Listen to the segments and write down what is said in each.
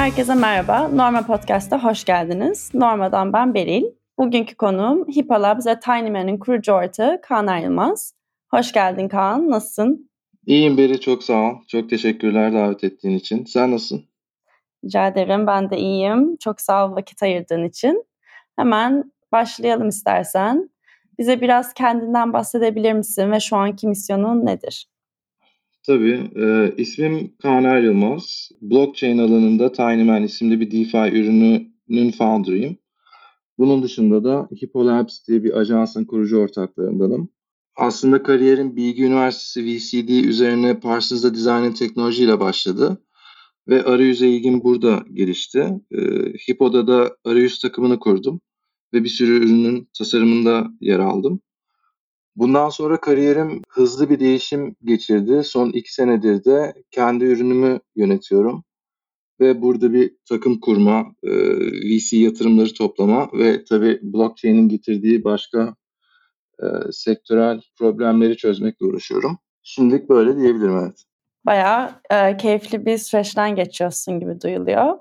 Herkese merhaba. Norma Podcast'a hoş geldiniz. Norma'dan ben Beril. Bugünkü konuğum Hippo Labs ve Tinyman'ın kurucu ortağı Kaan Ayrılmaz. Hoş geldin Kaan, nasılsın? İyiyim Beri, çok sağ ol. Çok teşekkürler davet ettiğin için. Sen nasılsın? Rica ederim, ben de iyiyim. Çok sağ ol vakit ayırdığın için. Hemen başlayalım istersen. Bize biraz kendinden bahsedebilir misin ve şu anki misyonun nedir? Tabii. E, ismim Kaan Er Yılmaz. Blockchain alanında Tinyman isimli bir DeFi ürününün founder'ıyım. Bunun dışında da Hippo diye bir ajansın kurucu ortaklarındanım. Aslında kariyerim Bilgi Üniversitesi VCD üzerine Parsons'da Design and Technology ile başladı. Ve arayüze ilgim burada gelişti. E, Hippo'da da arayüz takımını kurdum. Ve bir sürü ürünün tasarımında yer aldım. Bundan sonra kariyerim hızlı bir değişim geçirdi. Son iki senedir de kendi ürünümü yönetiyorum. Ve burada bir takım kurma, e, VC yatırımları toplama ve tabii blockchain'in getirdiği başka e, sektörel problemleri çözmekle uğraşıyorum. Şimdilik böyle diyebilirim evet. Bayağı e, keyifli bir süreçten geçiyorsun gibi duyuluyor.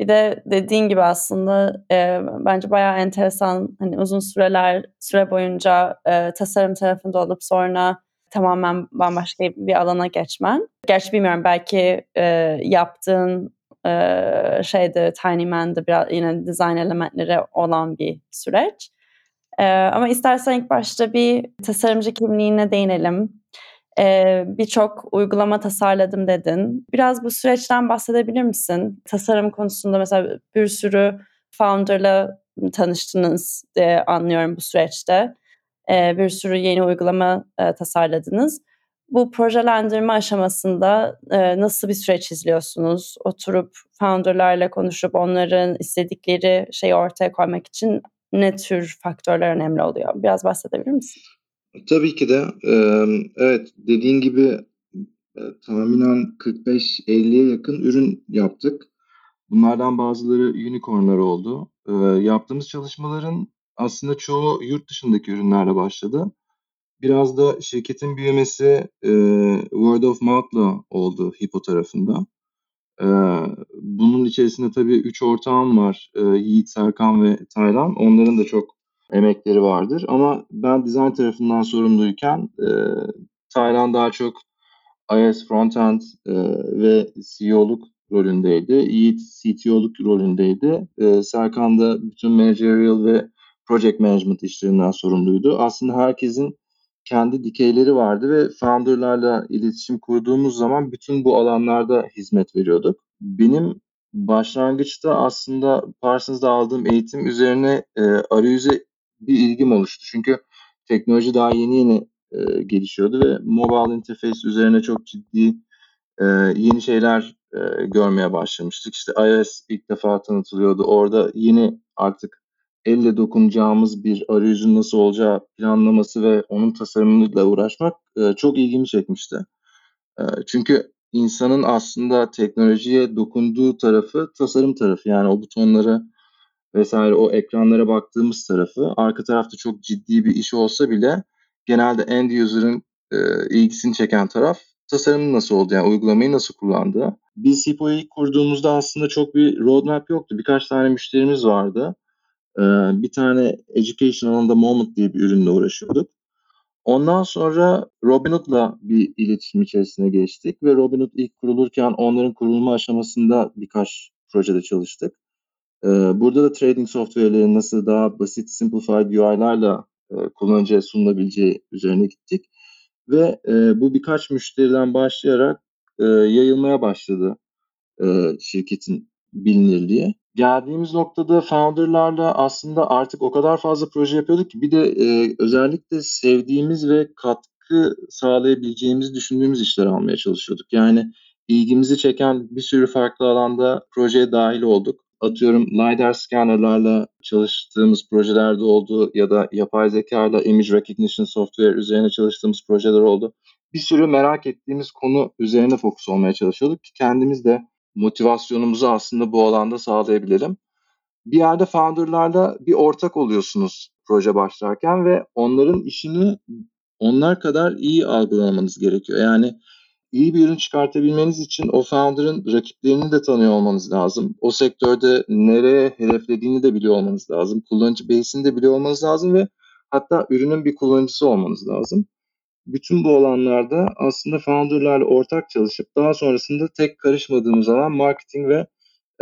Bir de dediğin gibi aslında e, bence bayağı enteresan hani uzun süreler süre boyunca e, tasarım tarafında olup sonra tamamen bambaşka bir alana geçmen. Gerçi bilmiyorum belki e, yaptığın e, şeyde Tiny Man'de biraz yine design elementleri olan bir süreç. E, ama istersen ilk başta bir tasarımcı kimliğine değinelim. Ee, Birçok uygulama tasarladım dedin. Biraz bu süreçten bahsedebilir misin? Tasarım konusunda mesela bir sürü founder'la tanıştınız diye anlıyorum bu süreçte. Ee, bir sürü yeni uygulama e, tasarladınız. Bu projelendirme aşamasında e, nasıl bir süreç izliyorsunuz? Oturup founder'larla konuşup onların istedikleri şeyi ortaya koymak için ne tür faktörler önemli oluyor? Biraz bahsedebilir misin? Tabii ki de. evet dediğin gibi e, tahminen 45-50'ye yakın ürün yaptık. Bunlardan bazıları unicornlar oldu. yaptığımız çalışmaların aslında çoğu yurt dışındaki ürünlerle başladı. Biraz da şirketin büyümesi word of mouth'la oldu Hippo tarafında. bunun içerisinde tabii üç ortağım var. Yiğit, Serkan ve Taylan. Onların da çok emekleri vardır. Ama ben dizayn tarafından sorumluyken e, Taylan daha çok iOS frontend e, ve CEO'luk rolündeydi. Yiğit CTO'luk rolündeydi. E, Serkan da bütün managerial ve project management işlerinden sorumluydu. Aslında herkesin kendi dikeyleri vardı ve founderlarla iletişim kurduğumuz zaman bütün bu alanlarda hizmet veriyorduk. Benim başlangıçta aslında Parsons'da aldığım eğitim üzerine e, arayüze bir ilgim oluştu. Çünkü teknoloji daha yeni yeni e, gelişiyordu ve mobile interface üzerine çok ciddi e, yeni şeyler e, görmeye başlamıştık. İşte iOS ilk defa tanıtılıyordu. Orada yeni artık elle dokunacağımız bir arayüzün nasıl olacağı planlaması ve onun tasarımıyla uğraşmak e, çok ilgimi çekmişti. E, çünkü insanın aslında teknolojiye dokunduğu tarafı tasarım tarafı. Yani o butonları vesaire o ekranlara baktığımız tarafı arka tarafta çok ciddi bir iş olsa bile genelde end user'ın e, ilgisini çeken taraf tasarımın nasıl oldu yani uygulamayı nasıl kullandığı. Biz Hippo'yu kurduğumuzda aslında çok bir roadmap yoktu. Birkaç tane müşterimiz vardı. Ee, bir tane education alanında Moment diye bir ürünle uğraşıyorduk. Ondan sonra Robinhood'la bir iletişim içerisine geçtik ve Robinhood ilk kurulurken onların kurulma aşamasında birkaç projede çalıştık. Burada da trading software'lerin nasıl daha basit, simplified UI'larla e, kullanıcıya sunulabileceği üzerine gittik. Ve e, bu birkaç müşteriden başlayarak e, yayılmaya başladı şirketin bilinirliği. Geldiğimiz noktada founderlarla aslında artık o kadar fazla proje yapıyorduk ki bir de özellikle sevdiğimiz ve katkı sağlayabileceğimizi düşündüğümüz işler almaya çalışıyorduk. Yani ilgimizi çeken bir sürü farklı alanda projeye dahil olduk atıyorum LiDAR scannerlarla çalıştığımız projelerde oldu ya da yapay zeka ile image recognition software üzerine çalıştığımız projeler oldu. Bir sürü merak ettiğimiz konu üzerine fokus olmaya çalışıyorduk ki kendimiz de motivasyonumuzu aslında bu alanda sağlayabilelim. Bir yerde founderlarla bir ortak oluyorsunuz proje başlarken ve onların işini onlar kadar iyi algılamanız gerekiyor. Yani iyi bir ürün çıkartabilmeniz için o founder'ın rakiplerini de tanıyor olmanız lazım. O sektörde nereye hedeflediğini de biliyor olmanız lazım. Kullanıcı base'ini de biliyor olmanız lazım ve hatta ürünün bir kullanıcısı olmanız lazım. Bütün bu olanlarda aslında founder'larla ortak çalışıp daha sonrasında tek karışmadığımız alan marketing ve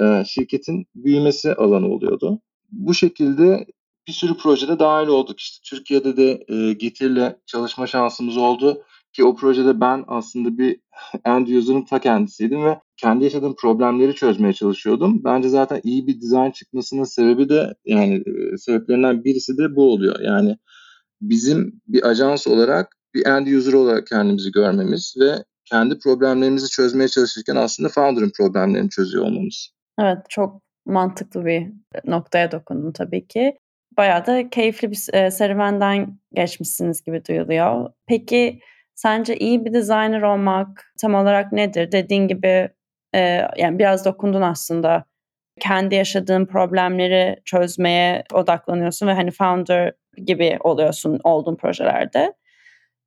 e, şirketin büyümesi alanı oluyordu. Bu şekilde bir sürü projede dahil olduk. İşte Türkiye'de de e, Getir'le çalışma şansımız oldu. Ki o projede ben aslında bir end user'ın ta kendisiydim ve kendi yaşadığım problemleri çözmeye çalışıyordum. Bence zaten iyi bir dizayn çıkmasının sebebi de yani sebeplerinden birisi de bu oluyor. Yani bizim bir ajans olarak bir end user olarak kendimizi görmemiz ve kendi problemlerimizi çözmeye çalışırken aslında founder'ın problemlerini çözüyor olmamız. Evet çok mantıklı bir noktaya dokundun tabii ki. Bayağı da keyifli bir serüvenden geçmişsiniz gibi duyuluyor. Peki sence iyi bir designer olmak tam olarak nedir? Dediğin gibi e, yani biraz dokundun aslında. Kendi yaşadığın problemleri çözmeye odaklanıyorsun ve hani founder gibi oluyorsun olduğun projelerde.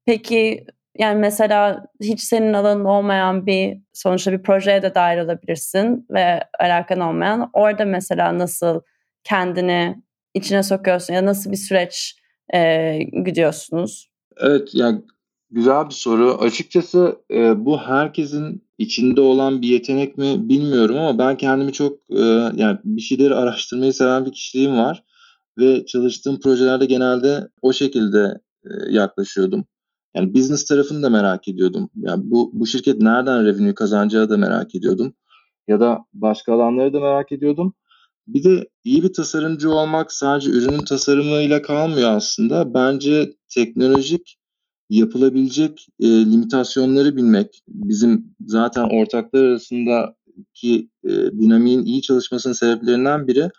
Peki yani mesela hiç senin alanın olmayan bir sonuçta bir projeye de dahil olabilirsin ve alakan olmayan. Orada mesela nasıl kendini içine sokuyorsun ya nasıl bir süreç e, gidiyorsunuz? Evet yani güzel bir soru. Açıkçası e, bu herkesin içinde olan bir yetenek mi bilmiyorum ama ben kendimi çok e, yani bir şeyleri araştırmayı seven bir kişiliğim var ve çalıştığım projelerde genelde o şekilde e, yaklaşıyordum. Yani business tarafını da merak ediyordum. Yani bu, bu şirket nereden revenue kazanacağı da merak ediyordum. Ya da başka alanları da merak ediyordum. Bir de iyi bir tasarımcı olmak sadece ürünün tasarımıyla kalmıyor aslında. Bence teknolojik yapılabilecek e, limitasyonları bilmek bizim zaten ortaklar arasındaki e, dinamiğin iyi çalışmasının sebeplerinden biri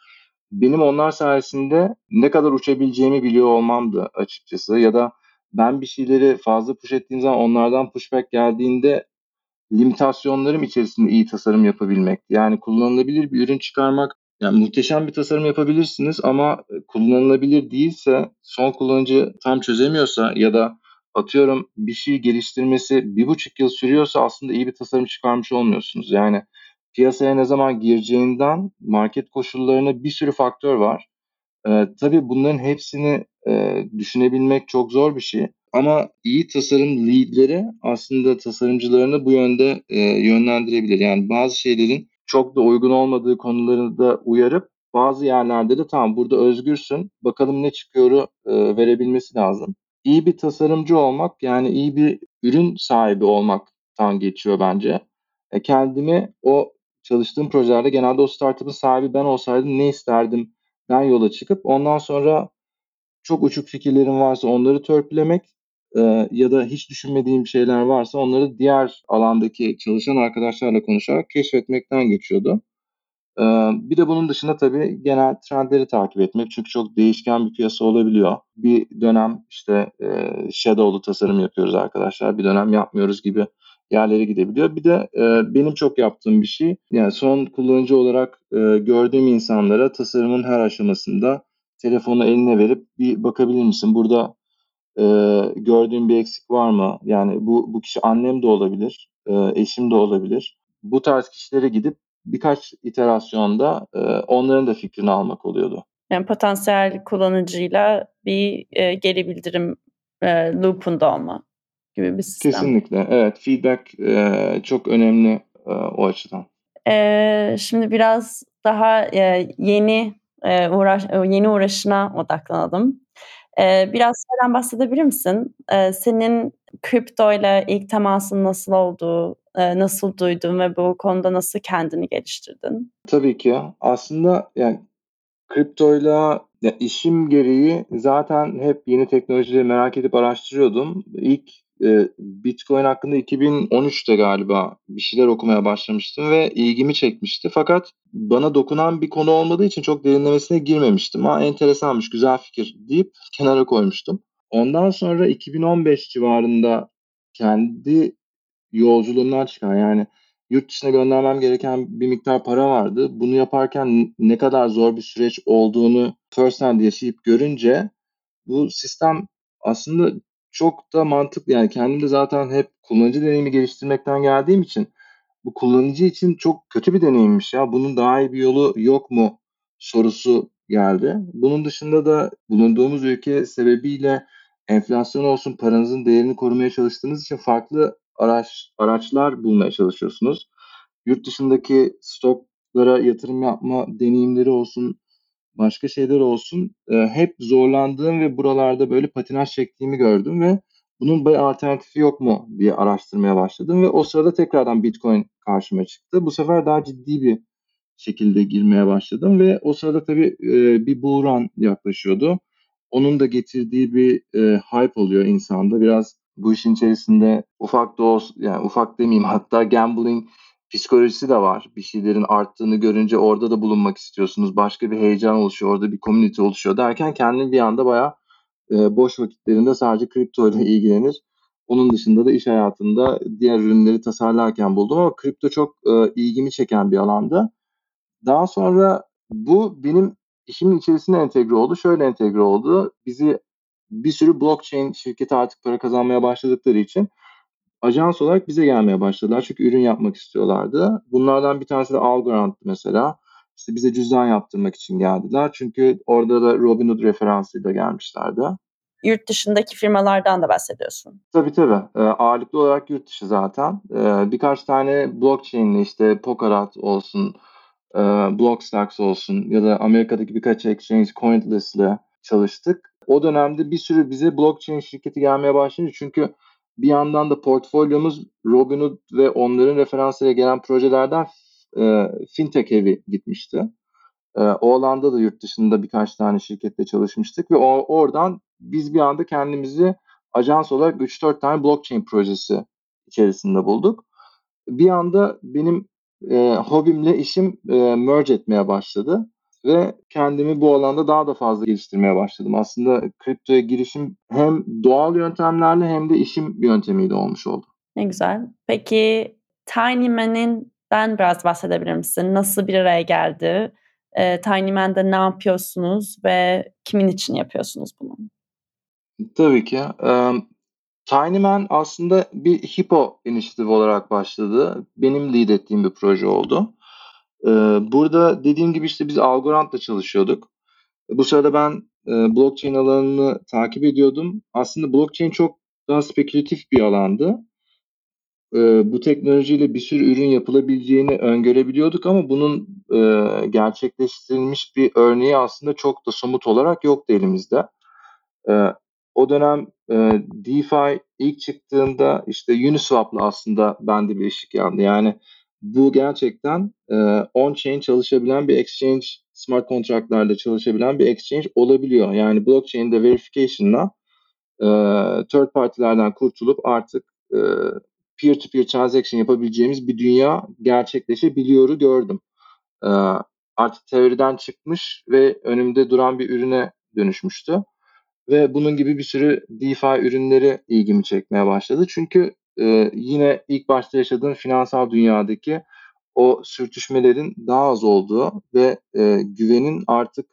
benim onlar sayesinde ne kadar uçabileceğimi biliyor olmamdı açıkçası ya da ben bir şeyleri fazla push ettiğim zaman onlardan pushback geldiğinde limitasyonlarım içerisinde iyi tasarım yapabilmek. Yani kullanılabilir bir ürün çıkarmak yani muhteşem bir tasarım yapabilirsiniz ama kullanılabilir değilse, son kullanıcı tam çözemiyorsa ya da atıyorum bir şey geliştirmesi bir buçuk yıl sürüyorsa aslında iyi bir tasarım çıkarmış olmuyorsunuz. Yani piyasaya ne zaman gireceğinden market koşullarına bir sürü faktör var. Ee, tabii bunların hepsini e, düşünebilmek çok zor bir şey. Ama iyi tasarım leadleri aslında tasarımcılarını bu yönde e, yönlendirebilir. Yani bazı şeylerin çok da uygun olmadığı konuları da uyarıp bazı yerlerde de tamam burada özgürsün bakalım ne çıkıyor e, verebilmesi lazım. İyi bir tasarımcı olmak yani iyi bir ürün sahibi olmaktan geçiyor bence. E, kendimi o çalıştığım projelerde genelde o startup'ın sahibi ben olsaydım ne isterdim ben yola çıkıp ondan sonra çok uçuk fikirlerim varsa onları törpülemek e, ya da hiç düşünmediğim şeyler varsa onları diğer alandaki çalışan arkadaşlarla konuşarak keşfetmekten geçiyordu. E, bir de bunun dışında tabii genel trendleri takip etmek çünkü çok değişken bir piyasa olabiliyor. Bir dönem işte e, shadow'lu tasarım yapıyoruz arkadaşlar, bir dönem yapmıyoruz gibi yerlere gidebiliyor. Bir de e, benim çok yaptığım bir şey yani son kullanıcı olarak e, gördüğüm insanlara tasarımın her aşamasında telefonu eline verip bir bakabilir misin? Burada e, gördüğün bir eksik var mı? Yani bu, bu kişi annem de olabilir, eşim de olabilir. Bu tarz kişilere gidip birkaç iterasyonda e, onların da fikrini almak oluyordu. Yani potansiyel kullanıcıyla bir e, geri bildirim e, loop'unda olma gibi bir sistem. Kesinlikle, evet. Feedback e, çok önemli e, o açıdan. E, şimdi biraz daha e, yeni e, uğraş yeni uğraşına odaklanalım. Biraz şeyden bahsedebilir misin? Senin kripto ile ilk temasın nasıl oldu? Nasıl duydun ve bu konuda nasıl kendini geliştirdin? Tabii ki. Aslında yani kriptoyla ya işim gereği zaten hep yeni teknolojileri merak edip araştırıyordum. İlk e, Bitcoin hakkında 2013'te galiba bir şeyler okumaya başlamıştım ve ilgimi çekmişti. Fakat bana dokunan bir konu olmadığı için çok derinlemesine girmemiştim. Ha enteresanmış, güzel fikir deyip kenara koymuştum. Ondan sonra 2015 civarında kendi yolculuğumdan çıkan yani yurt dışına göndermem gereken bir miktar para vardı. Bunu yaparken ne kadar zor bir süreç olduğunu first hand yaşayıp görünce bu sistem aslında çok da mantıklı yani kendim de zaten hep kullanıcı deneyimi geliştirmekten geldiğim için bu kullanıcı için çok kötü bir deneyimmiş ya. Bunun daha iyi bir yolu yok mu sorusu geldi. Bunun dışında da bulunduğumuz ülke sebebiyle enflasyon olsun paranızın değerini korumaya çalıştığınız için farklı araç araçlar bulmaya çalışıyorsunuz. Yurt dışındaki stoklara yatırım yapma deneyimleri olsun, başka şeyler olsun e, hep zorlandığım ve buralarda böyle patinaj çektiğimi gördüm ve bunun bir alternatifi yok mu diye araştırmaya başladım ve o sırada tekrardan Bitcoin karşıma çıktı. Bu sefer daha ciddi bir şekilde girmeye başladım ve o sırada tabii e, bir buğran yaklaşıyordu. Onun da getirdiği bir e, hype oluyor insanda. Biraz bu işin içerisinde ufak da olsun, yani ufak demeyeyim hatta gambling psikolojisi de var. Bir şeylerin arttığını görünce orada da bulunmak istiyorsunuz. Başka bir heyecan oluşuyor, orada bir community oluşuyor derken kendini bir anda bayağı e, boş vakitlerinde sadece kripto ile ilgilenir. Onun dışında da iş hayatında diğer ürünleri tasarlarken buldum ama kripto çok e, ilgimi çeken bir alanda. Daha sonra bu benim işimin içerisine entegre oldu. Şöyle entegre oldu. Bizi bir sürü blockchain şirketi artık para kazanmaya başladıkları için ajans olarak bize gelmeye başladılar. Çünkü ürün yapmak istiyorlardı. Bunlardan bir tanesi de Algorand mesela. İşte bize cüzdan yaptırmak için geldiler. Çünkü orada da Robinhood referansıyla gelmişlerdi. Yurt dışındaki firmalardan da bahsediyorsun. Tabii tabii. E, ağırlıklı olarak yurt dışı zaten. E, birkaç tane blockchain'li işte Polkadot olsun, e, Blockstacks olsun ya da Amerika'daki birkaç exchange Coinlist'le çalıştık. O dönemde bir sürü bize blockchain şirketi gelmeye başlayınca çünkü bir yandan da portfolyomuz Robinhood ve onların referansıyla gelen projelerden e, fintech heavy gitmişti. E, o alanda da yurt dışında birkaç tane şirkette çalışmıştık ve o, oradan biz bir anda kendimizi ajans olarak 3-4 tane blockchain projesi içerisinde bulduk. Bir anda benim e, hobimle işim e, merge etmeye başladı ve kendimi bu alanda daha da fazla geliştirmeye başladım. Aslında kriptoya girişim hem doğal yöntemlerle hem de işim yöntemiyle olmuş oldu. Ne güzel. Peki Tiny Man'in ben biraz bahsedebilir misin? Nasıl bir araya geldi? E, Tiny Man'de ne yapıyorsunuz ve kimin için yapıyorsunuz bunu? Tabii ki. Um, Tiny Man aslında bir Hippo inisiyatif olarak başladı. Benim lead ettiğim bir proje oldu. Ee, burada dediğim gibi işte biz Algorand'la çalışıyorduk. Bu sırada ben e, blockchain alanını takip ediyordum. Aslında blockchain çok daha spekülatif bir alandı. E, bu teknolojiyle bir sürü ürün yapılabileceğini öngörebiliyorduk ama bunun e, gerçekleştirilmiş bir örneği aslında çok da somut olarak yoktu elimizde. E, o dönem e, DeFi ilk çıktığında işte Uniswap'la aslında bende bir ışık yandı. Yani bu gerçekten e, on-chain çalışabilen bir exchange, smart contract'larla çalışabilen bir exchange olabiliyor. Yani blockchain'de verification'la e, third partilerden kurtulup artık e, peer-to-peer transaction yapabileceğimiz bir dünya gerçekleşebiliyoru gördüm. E, artık teoriden çıkmış ve önümde duran bir ürüne dönüşmüştü. Ve bunun gibi bir sürü DeFi ürünleri ilgimi çekmeye başladı. Çünkü e, yine ilk başta yaşadığım finansal dünyadaki o sürtüşmelerin daha az olduğu ve e, güvenin artık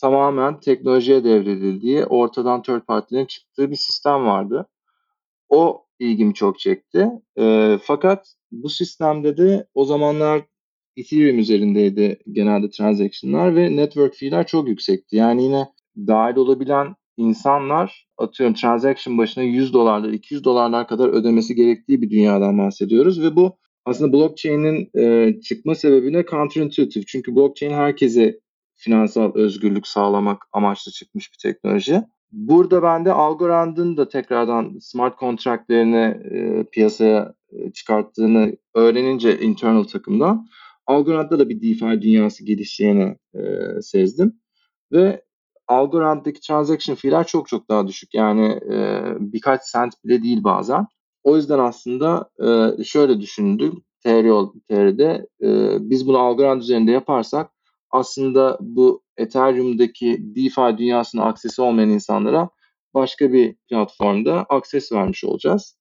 tamamen teknolojiye devredildiği, ortadan third partilerin çıktığı bir sistem vardı. O ilgimi çok çekti. E, fakat bu sistemde de o zamanlar Ethereum üzerindeydi genelde transaction'lar ve network fee'ler çok yüksekti. Yani yine dahil olabilen insanlar atıyorum transaction başına 100 dolarlar, 200 dolarlar kadar ödemesi gerektiği bir dünyadan bahsediyoruz ve bu aslında blockchain'in e, çıkma sebebine counterintuitive. Çünkü blockchain herkese finansal özgürlük sağlamak amaçlı çıkmış bir teknoloji. Burada ben de Algorand'ın da tekrardan smart contract'lerini e, piyasaya e, çıkarttığını öğrenince internal takımdan Algorand'da da bir DeFi dünyası gelişeceğini e, sezdim. Ve Algorand'daki transaction fee'ler çok çok daha düşük. Yani e, birkaç sent bile değil bazen. O yüzden aslında e, şöyle düşündüm teori, teoride e, biz bunu Algorand üzerinde yaparsak aslında bu Ethereum'daki DeFi dünyasına aksesi olmayan insanlara başka bir platformda akses vermiş olacağız.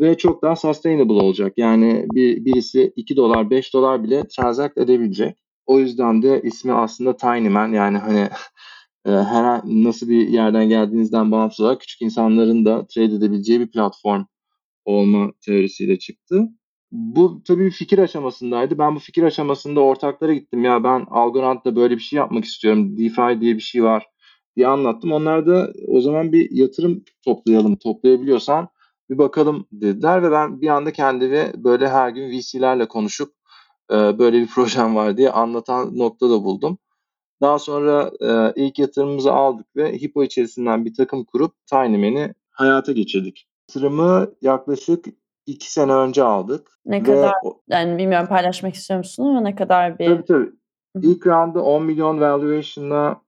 Ve çok daha sustainable olacak. Yani bir, birisi 2 dolar 5 dolar bile transact edebilecek. O yüzden de ismi aslında Tiny Man yani hani her nasıl bir yerden geldiğinizden bağımsız olarak küçük insanların da trade edebileceği bir platform olma teorisiyle çıktı. Bu tabii bir fikir aşamasındaydı. Ben bu fikir aşamasında ortaklara gittim. Ya ben Algorand'da böyle bir şey yapmak istiyorum. DeFi diye bir şey var diye anlattım. Onlar da o zaman bir yatırım toplayalım, toplayabiliyorsan bir bakalım dediler ve ben bir anda kendimi böyle her gün VC'lerle konuşup e, böyle bir projem var diye anlatan nokta da buldum. Daha sonra e, ilk yatırımımızı aldık ve Hippo içerisinden bir takım kurup Tinyman'i hayata geçirdik. Yatırımı yaklaşık iki sene önce aldık. Ne kadar, yani bilmiyorum paylaşmak istiyor musun ama ne kadar bir... Tabii tabii. İlk roundda 10 milyon valuation'la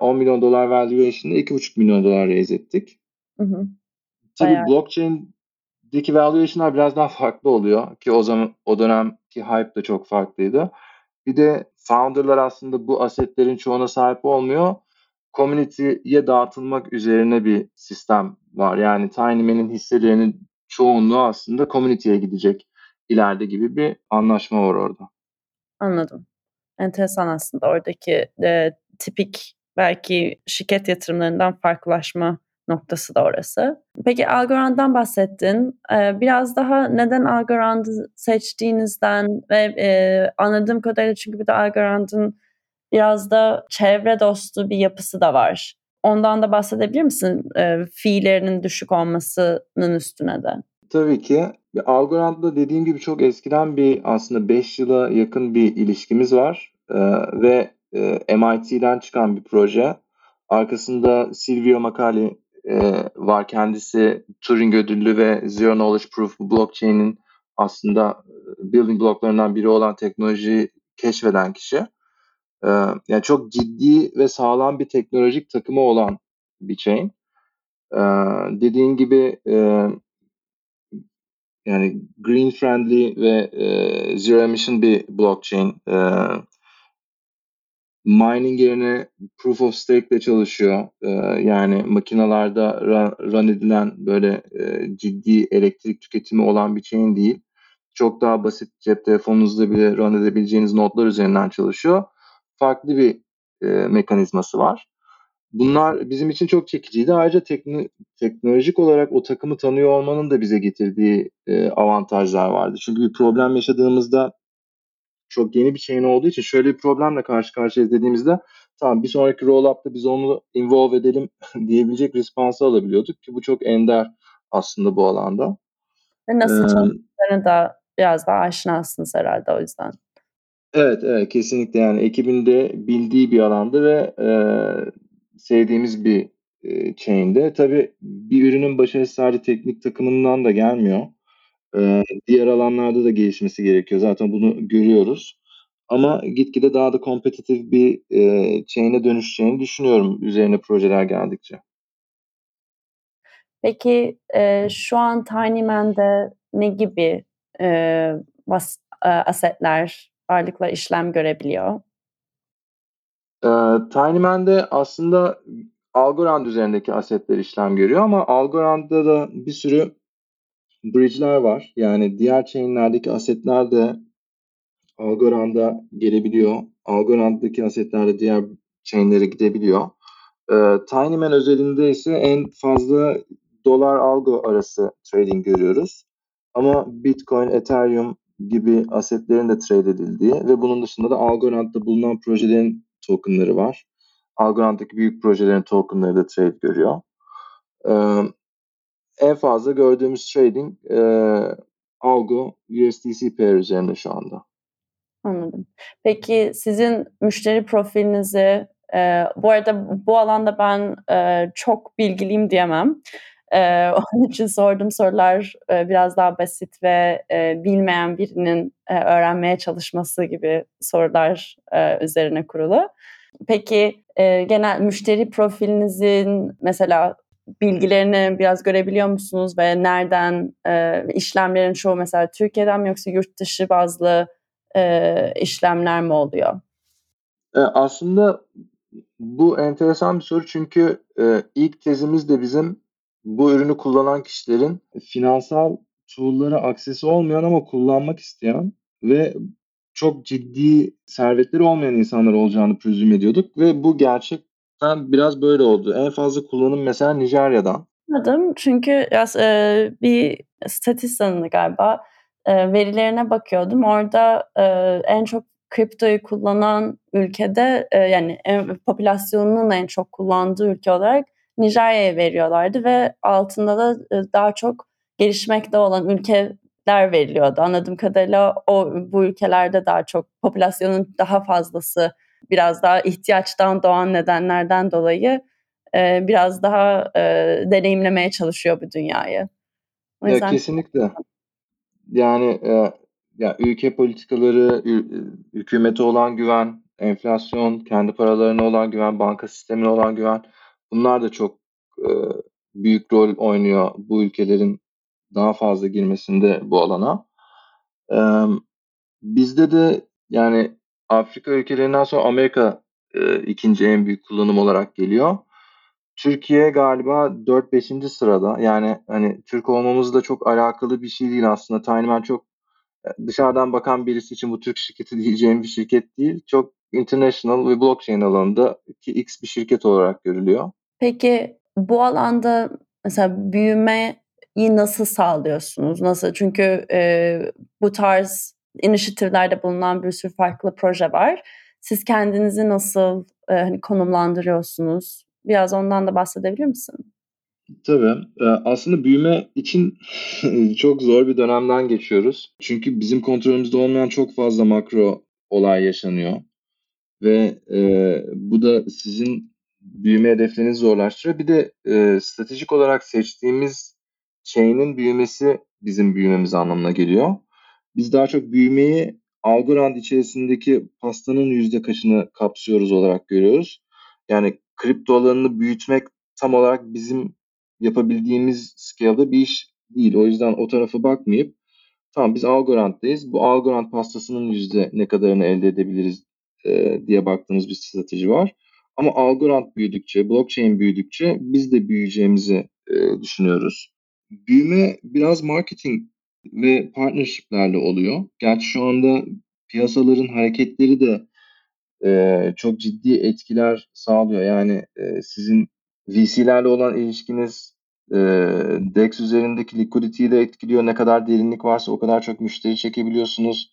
10 milyon dolar valuation'la 2,5 milyon dolar raise ettik. Hı hı. Tabii Bayağı. blockchain'deki valuation'lar biraz daha farklı oluyor ki o zaman o dönemki hype de çok farklıydı. Bir de founder'lar aslında bu asetlerin çoğuna sahip olmuyor. Community'ye dağıtılmak üzerine bir sistem var. Yani Tinyman'in hisselerinin çoğunluğu aslında community'ye gidecek ileride gibi bir anlaşma var orada. Anladım. Enteresan aslında oradaki e, tipik belki şirket yatırımlarından farklılaşma noktası da orası. Peki Algorand'dan bahsettin. Ee, biraz daha neden Algorand'ı seçtiğinizden ve e, anladığım kadarıyla çünkü bir de Algorand'ın biraz da çevre dostu bir yapısı da var. Ondan da bahsedebilir misin e, fiillerinin düşük olmasının üstüne de? Tabii ki. Algorand'da dediğim gibi çok eskiden bir aslında 5 yıla yakın bir ilişkimiz var. Ee, ve e, MIT'den çıkan bir proje. Arkasında Silvio Macali e, var. Kendisi Turing ödüllü ve Zero Knowledge Proof blockchain'in aslında e, building bloklarından biri olan teknolojiyi keşfeden kişi. E, yani çok ciddi ve sağlam bir teknolojik takımı olan bir chain. E, dediğin gibi yani green friendly ve zero emission bir blockchain. E, mining yerine proof of stake ile çalışıyor. Ee, yani makinalarda run, edilen böyle e, ciddi elektrik tüketimi olan bir chain değil. Çok daha basit cep telefonunuzda bile run edebileceğiniz notlar üzerinden çalışıyor. Farklı bir e, mekanizması var. Bunlar bizim için çok çekiciydi. Ayrıca tekno, teknolojik olarak o takımı tanıyor olmanın da bize getirdiği e, avantajlar vardı. Çünkü bir problem yaşadığımızda çok yeni bir chain olduğu için şöyle bir problemle karşı karşıyayız dediğimizde tamam bir sonraki roll-up'ta biz onu involve edelim diyebilecek responsı alabiliyorduk ki bu çok ender aslında bu alanda. Ve nasıl ee, çalıştıklarını da biraz daha aşinasınız herhalde o yüzden. Evet, evet kesinlikle yani ekibinde bildiği bir alanda ve e, sevdiğimiz bir e, chain'de. Tabii bir ürünün başarısı sadece teknik takımından da gelmiyor. Ee, diğer alanlarda da gelişmesi gerekiyor. Zaten bunu görüyoruz. Ama gitgide daha da kompetitif bir e, chain'e dönüşeceğini düşünüyorum üzerine projeler geldikçe. Peki e, şu an Tinyman'de ne gibi e, bas, e, asetler, varlıklar işlem görebiliyor? E, Tinyman'de aslında Algorand üzerindeki asetler işlem görüyor ama Algorand'da da bir sürü bridge'ler var. Yani diğer chain'lerdeki asetler de Algorand'a gelebiliyor. Algorand'daki asetler de diğer chain'lere gidebiliyor. Ee, Tinyman özelinde ise en fazla dolar algo arası trading görüyoruz. Ama Bitcoin, Ethereum gibi asetlerin de trade edildiği ve bunun dışında da Algorand'da bulunan projelerin tokenları var. Algorand'daki büyük projelerin tokenları da trade görüyor. Ee, en fazla gördüğümüz trading e, algo USDC pair üzerinde şu anda. Anladım. Peki sizin müşteri profilinizi e, bu arada bu alanda ben e, çok bilgiliyim diyemem. E, onun için sorduğum sorular e, biraz daha basit ve e, bilmeyen birinin e, öğrenmeye çalışması gibi sorular e, üzerine kurulu. Peki e, genel müşteri profilinizin mesela bilgilerini biraz görebiliyor musunuz ve nereden e, işlemlerin çoğu mesela Türkiye'den mi yoksa yurt dışı bazlı e, işlemler mi oluyor? E, aslında bu enteresan bir soru çünkü e, ilk tezimiz de bizim bu ürünü kullanan kişilerin finansal tool'lara aksesi olmayan ama kullanmak isteyen ve çok ciddi servetleri olmayan insanlar olacağını prezüm ediyorduk ve bu gerçek Zaten biraz böyle oldu. En fazla kullanım mesela Nijerya'dan. Anladım. Çünkü yas eee, bir Statistan'dı galiba. Eee, verilerine bakıyordum. Orada, eee, en çok kriptoyu kullanan ülkede, eee, yani en popülasyonunun en çok kullandığı ülke olarak Nijerya'ya veriyorlardı ve altında da, ııı, daha çok gelişmekte olan ülkeler veriliyordu. Anladığım kadarıyla o bu ülkelerde daha çok popülasyonun daha fazlası biraz daha ihtiyaçtan doğan nedenlerden dolayı, eee, biraz daha, eee, deneyimlemeye çalışıyor bu dünyayı. O Ya, yüzden kesinlikle. Yani, eee, ya, ülke politikaları, hükümete olan güven, enflasyon, kendi paralarına olan güven, banka sistemine olan güven bunlar da çok, eee, büyük rol oynuyor bu ülkelerin daha fazla girmesinde bu alana. Emm, bizde de yani Afrika ülkelerinden sonra Amerika, eee, 2'nci en büyük kullanım olarak geliyor. Türkiye galiba 4-5'inci sırada. Yani, hani, Türk olmamızla çok alakalı bir şey değil aslında. Tinyman çok, eee, dışarıdan bakan birisi için bu Türk şirketi diyeceğim bir şirket değil. Çok international ve blockchain alanındaki X bir şirket olarak görülüyor. Peki, bu alanda mesela büyümeyi nasıl sağlıyorsunuz? Nasıl? Çünkü, eee, bu tarz initiative'lerde bulunan bir sürü farklı proje var. Siz kendinizi nasıl, eee, hani, konumlandırıyorsunuz? Biraz ondan da bahsedebilir misin? Tabii. Aslında büyüme için çok zor bir dönemden geçiyoruz. Çünkü bizim kontrolümüzde olmayan çok fazla makro olay yaşanıyor ve, eee, bu da sizin büyüme hedeflerinizi zorlaştırıyor. Bir de, eee, stratejik olarak seçtiğimiz chain'in büyümesi bizim büyümemiz anlamına geliyor. Biz daha çok büyümeyi Algorand içerisindeki pastanın yüzde kaçını kapsıyoruz olarak görüyoruz. Yani kripto alanını büyütmek tam olarak bizim yapabildiğimiz scale'da bir iş değil. O yüzden o tarafa bakmayıp tamam biz Algorand'dayız. Bu Algorand pastasının yüzde ne kadarını elde edebiliriz, eee, diye baktığımız bir strateji var. Ama Algorand büyüdükçe, blockchain büyüdükçe biz de büyüyeceğimizi, eee, düşünüyoruz. Büyüme biraz marketing ve partnership'lerle oluyor. Gerçi şu anda piyasaların hareketleri de, eee, çok ciddi etkiler sağlıyor. Yani, eee, sizin VC'lerle olan ilişkiniz, eee, DEX üzerindeki liquidity'yi de etkiliyor. Ne kadar derinlik varsa o kadar çok müşteri çekebiliyorsunuz.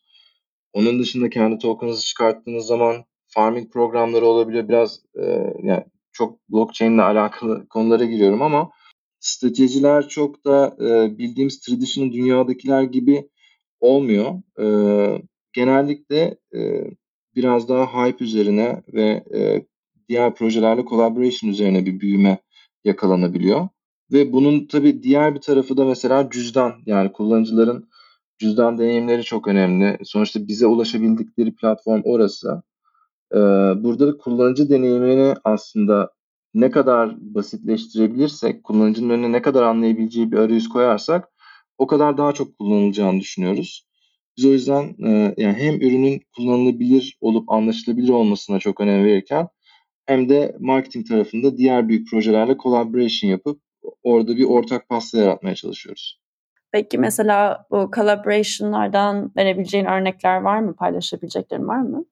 Onun dışında kendi token'ınızı çıkarttığınız zaman farming programları olabiliyor. Biraz, eee, yani çok blockchain'le alakalı konulara giriyorum ama stratejiler çok da, eee, bildiğimiz traditional dünyadakiler gibi olmuyor. Eee, genellikle, eee, biraz daha hype üzerine ve, eee, diğer projelerle collaboration üzerine bir büyüme yakalanabiliyor ve bunun tabii diğer bir tarafı da mesela cüzdan. Yani kullanıcıların cüzdan deneyimleri çok önemli. Sonuçta bize ulaşabildikleri platform orası. Eee, burada da kullanıcı deneyimini aslında ne kadar basitleştirebilirsek, kullanıcının önüne ne kadar anlayabileceği bir arayüz koyarsak o kadar daha çok kullanılacağını düşünüyoruz. Biz o yüzden, eee, yani hem ürünün kullanılabilir olup anlaşılabilir olmasına çok önem verirken hem de marketing tarafında diğer büyük projelerle collaboration yapıp orada bir ortak pasta yaratmaya çalışıyoruz. Peki, mesela bu collaboration'lardan verebileceğin örnekler var mı? Paylaşabileceklerin var mı?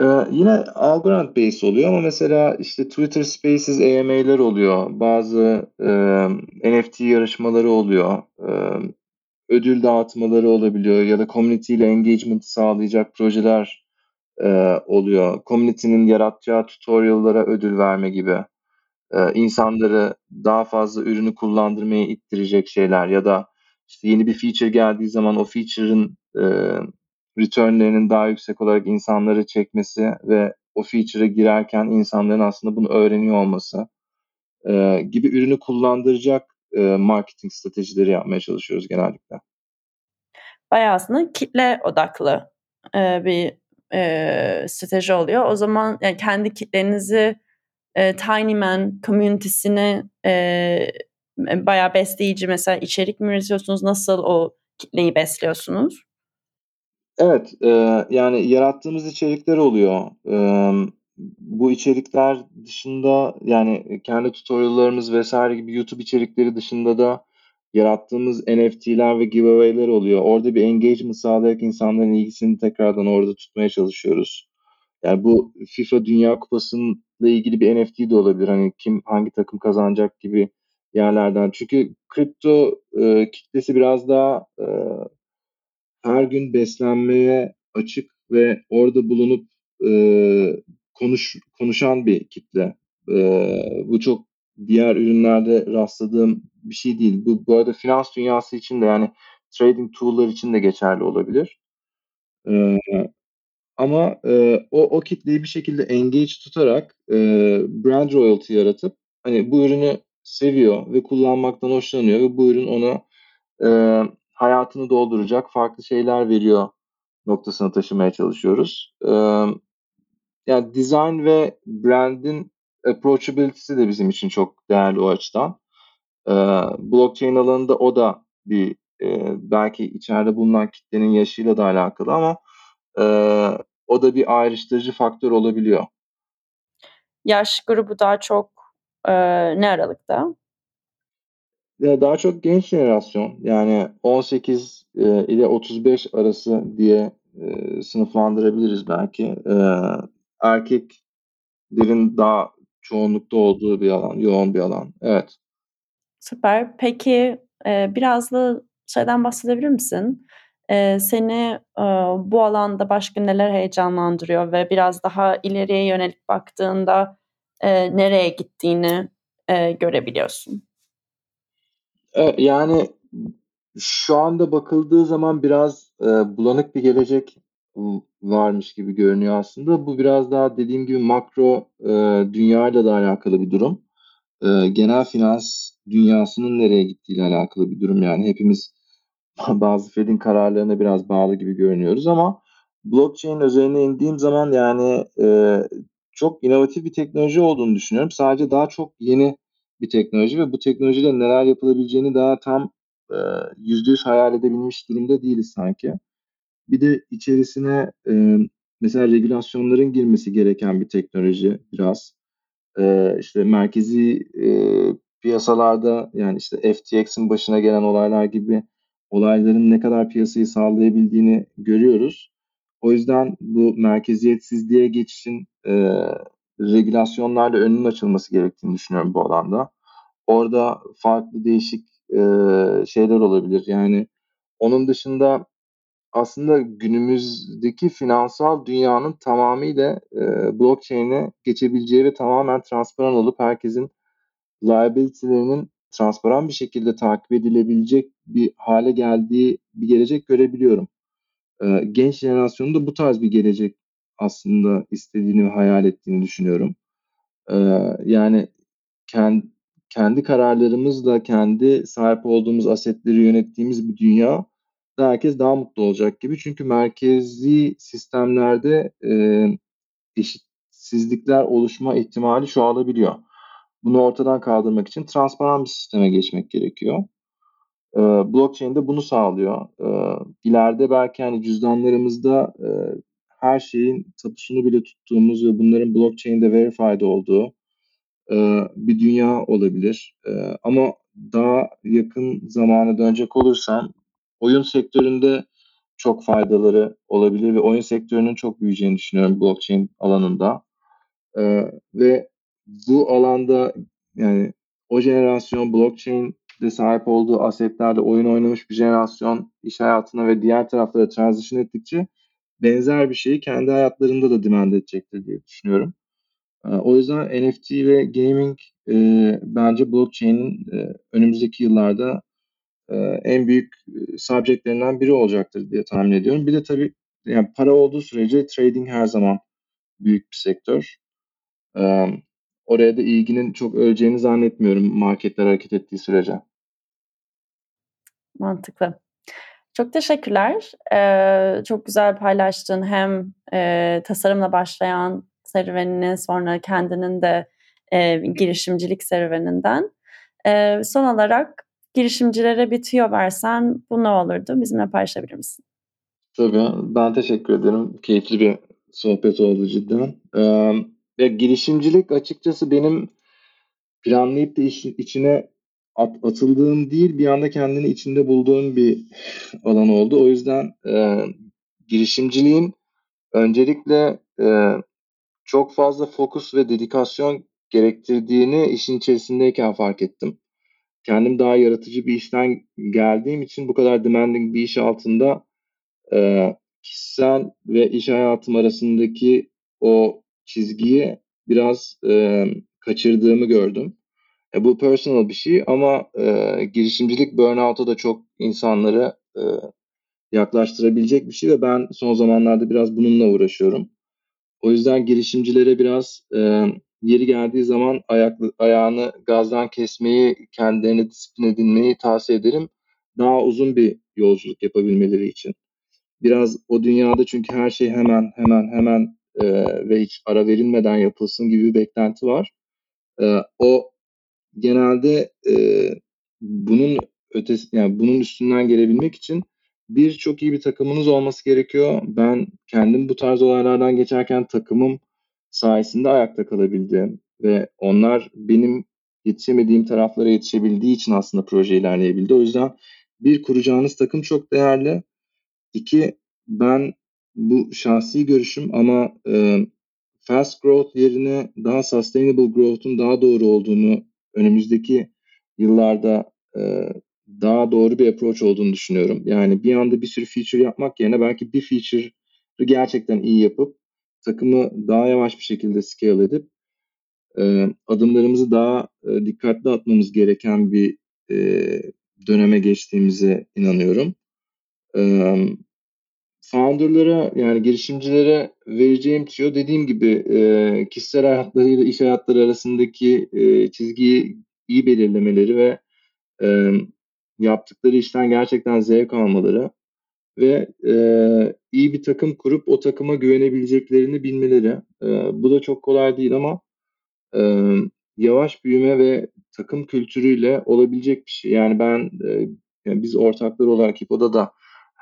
Eee, yine Algorand based oluyor ama mesela, işte, Twitter Spaces AMA'ler oluyor. Bazı, emm, NFT yarışmaları oluyor. Emm, ödül dağıtmaları olabiliyor ya da community ile engagement'ı sağlayacak projeler, eee, oluyor. Community'nin yaratacağı tutorial'lara ödül verme gibi. Eee, insanları daha fazla ürünü kullandırmaya ittirecek şeyler ya da, işte, yeni bir feature geldiği zaman o feature'ın, eee, return'lerinin daha yüksek olarak insanları çekmesi ve o feature'a girerken insanların aslında bunu öğreniyor olması, eee, gibi ürünü kullandıracak, eee, marketing stratejileri yapmaya çalışıyoruz genellikle. Bayağı aslında kitle odaklı, eee, bir, eee, strateji oluyor. O zaman, yani, kendi kitlenizi, eee, Tinyman community'sini, eee, bayağı besleyici mesela içerik mi üretiyorsunuz? Nasıl o kitleyi besliyorsunuz? Evet, eee, yani yarattığımız içerikler oluyor. Emm, bu içerikler dışında, yani kendi tutorial'larımız vs. gibi YouTube içerikleri dışında da yarattığımız NFT'ler ve giveaway'ler oluyor. Orada bir engagement sağlayarak insanların ilgisini tekrardan orada tutmaya çalışıyoruz. Yani bu FIFA Dünya Kupası'nın ilgili bir NFT de olabilir. Hani kim hangi takım kazanacak gibi yerlerden. Çünkü kripto e, kitlesi biraz daha e, her gün beslenmeye açık ve orada bulunup e, konuş konuşan bir kitle. E, bu çok diğer ürünlerde rastladığım bir şey değil. Bu, bu arada finans dünyası için de yani trading tool'lar için de geçerli olabilir. E, ama e, o, o kitleyi bir şekilde engage tutarak e, brand royalty yaratıp hani bu ürünü seviyor ve kullanmaktan hoşlanıyor ve bu ürün ona e, hayatını dolduracak farklı şeyler veriyor noktasına taşımaya çalışıyoruz. E, yani design ve brandin approachability'si de bizim için çok değerli o açıdan. Blockchain alanında o da bir belki içeride bulunan kitlenin yaşıyla da alakalı ama o da bir ayrıştırıcı faktör olabiliyor. Yaş grubu daha çok ne aralıkta? Daha çok genç jenerasyon yani 18 e, ile 35 arası diye e, sınıflandırabiliriz belki. E, erkeklerin daha çoğunlukta olduğu bir alan, yoğun bir alan. Evet. Süper. Peki e, biraz da şeyden bahsedebilir misin? Seni bu alanda başka neler heyecanlandırıyor ve biraz daha ileriye yönelik baktığında nereye gittiğini görebiliyorsun? E, yani şu anda bakıldığı zaman biraz e, bulanık bir gelecek varmış gibi görünüyor aslında. Bu biraz daha dediğim gibi makro e, dünyayla da alakalı bir durum. E, genel finans dünyasının nereye gittiğiyle alakalı bir durum yani. Hepimiz bazı Fed'in kararlarına biraz bağlı gibi görünüyoruz ama blockchain üzerine indiğim zaman yani çok inovatif bir teknoloji olduğunu düşünüyorum. Sadece daha çok yeni bir teknoloji ve bu teknolojiyle neler yapılabileceğini daha tam e, yüzde yüz hayal edebilmiş durumda değiliz sanki. Bir de içerisine e, mesela regülasyonların girmesi gereken bir teknoloji biraz. E, işte merkezi e, piyasalarda yani işte FTX'in başına gelen olaylar gibi olayların ne kadar piyasayı sağlayabildiğini görüyoruz. O yüzden bu merkeziyetsizliğe geçişin e, regülasyonlarla önünün açılması gerektiğini düşünüyorum bu alanda. Orada farklı değişik e, şeyler olabilir. Yani onun dışında aslında günümüzdeki finansal dünyanın tamamıyla e, blockchain'e geçebileceği ve tamamen transparan olup herkesin liability'lerinin transparan bir şekilde takip edilebilecek bir hale geldiği bir gelecek görebiliyorum. E, genç jenerasyonun da bu tarz bir gelecek aslında istediğini ve hayal ettiğini düşünüyorum. Yani kendi, kararlarımızla kendi sahip olduğumuz asetleri yönettiğimiz bir dünya herkes daha mutlu olacak gibi. Çünkü merkezi sistemlerde eşitsizlikler oluşma ihtimali çoğalabiliyor. Bunu ortadan kaldırmak için transparan bir sisteme geçmek gerekiyor. Blockchain de bunu sağlıyor. E, belki hani cüzdanlarımızda her şeyin tapusunu bile tuttuğumuz ve bunların blockchain'de verified olduğu e, bir dünya olabilir. E, ama daha yakın zamana dönecek olursam oyun sektöründe çok faydaları olabilir ve oyun sektörünün çok büyüyeceğini düşünüyorum blockchain alanında. Ee, ve bu alanda yani o jenerasyon blockchain'de sahip olduğu asetlerle oyun oynamış bir jenerasyon iş hayatına ve diğer taraflara transition ettikçe benzer bir şeyi kendi hayatlarında da demand edecektir diye düşünüyorum. Ee, o yüzden NFT ve gaming e, bence blockchain'in e, önümüzdeki yıllarda e, en büyük e, subjectlerinden biri olacaktır diye tahmin ediyorum. Bir de tabii yani para olduğu sürece trading her zaman büyük bir sektör. E, oraya da ilginin çok öleceğini zannetmiyorum marketler hareket ettiği sürece. Mantıklı. Çok teşekkürler. Ee, çok güzel paylaştın hem e, tasarımla başlayan serüvenini sonra kendinin de e, girişimcilik serüveninden. E, son olarak girişimcilere bir tüyo versen bu ne olurdu? Bizimle paylaşabilir misin? Tabii. Ben teşekkür ederim. Keyifli bir sohbet oldu cidden. Ee, ya girişimcilik açıkçası benim planlayıp da iş, içine at, atıldığım değil bir anda kendini içinde bulduğum bir alan oldu. O yüzden e, girişimciliğin öncelikle e, çok fazla fokus ve dedikasyon gerektirdiğini işin içerisindeyken fark ettim. Kendim daha yaratıcı bir işten geldiğim için bu kadar demanding bir iş altında e, kişisel ve iş hayatım arasındaki o çizgiyi biraz e, kaçırdığımı gördüm. E, bu personal bir şey ama e, girişimcilik burnout'a da çok insanları e, yaklaştırabilecek bir şey ve ben son zamanlarda biraz bununla uğraşıyorum. O yüzden girişimcilere biraz e, yeri geldiği zaman ayaklı, ayağını gazdan kesmeyi, kendilerini disiplin edinmeyi tavsiye ederim. Daha uzun bir yolculuk yapabilmeleri için. Biraz o dünyada çünkü her şey hemen hemen hemen e, ve hiç ara verilmeden yapılsın gibi bir beklenti var. E, o genelde e, bunun ötesi yani bunun üstünden gelebilmek için bir çok iyi bir takımınız olması gerekiyor. Ben kendim bu tarz olaylardan geçerken takımım sayesinde ayakta kalabildim ve onlar benim yetişemediğim taraflara yetişebildiği için aslında proje ilerleyebildi. O yüzden bir kuracağınız takım çok değerli. İki ben bu şahsi görüşüm ama e, fast growth yerine daha sustainable growth'un daha doğru olduğunu önümüzdeki yıllarda e, daha doğru bir approach olduğunu düşünüyorum. Yani bir anda bir sürü feature yapmak yerine belki bir feature'ı gerçekten iyi yapıp takımı daha yavaş bir şekilde scale edip e, adımlarımızı daha e, dikkatli atmamız gereken bir e, döneme geçtiğimize inanıyorum. E, founder'lara yani girişimcilere vereceğim tüyo dediğim gibi e, kişisel hayatlarıyla iş hayatları arasındaki e, çizgiyi iyi belirlemeleri ve e, yaptıkları işten gerçekten zevk almaları ve e, iyi bir takım kurup o takıma güvenebileceklerini bilmeleri. E, bu da çok kolay değil ama e, yavaş büyüme ve takım kültürüyle olabilecek bir şey. Yani ben e, yani biz ortaklar olarak İPO'da da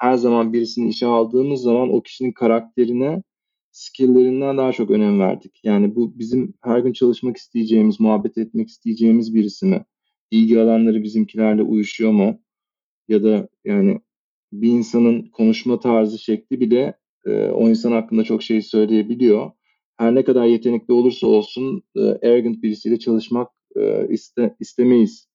her zaman birisini işe aldığımız zaman o kişinin karakterine, skill'lerinden daha çok önem verdik. Yani bu bizim her gün çalışmak isteyeceğimiz, muhabbet etmek isteyeceğimiz birisi mi? İlgi alanları bizimkilerle uyuşuyor mu? Ya da yani bir insanın konuşma tarzı şekli bile e, o insan hakkında çok şey söyleyebiliyor. Her ne kadar yetenekli olursa olsun e, arrogant birisiyle çalışmak e, iste, istemeyiz.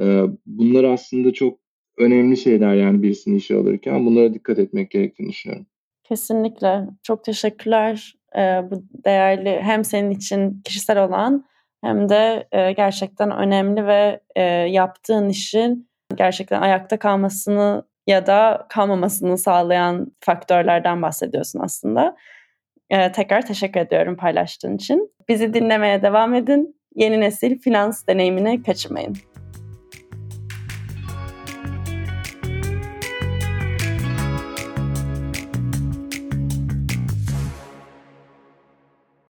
E, bunlar aslında çok önemli şeyler yani birisini işe alırken bunlara dikkat etmek gerektiğini düşünüyorum. Kesinlikle. Çok teşekkürler e, bu değerli hem senin için kişisel olan hem de e, gerçekten önemli ve e, yaptığın işin gerçekten ayakta kalmasını ya da kalmamasını sağlayan faktörlerden bahsediyorsun aslında. E, tekrar teşekkür ediyorum paylaştığın için. Bizi dinlemeye devam edin. Yeni nesil finans deneyimini kaçırmayın.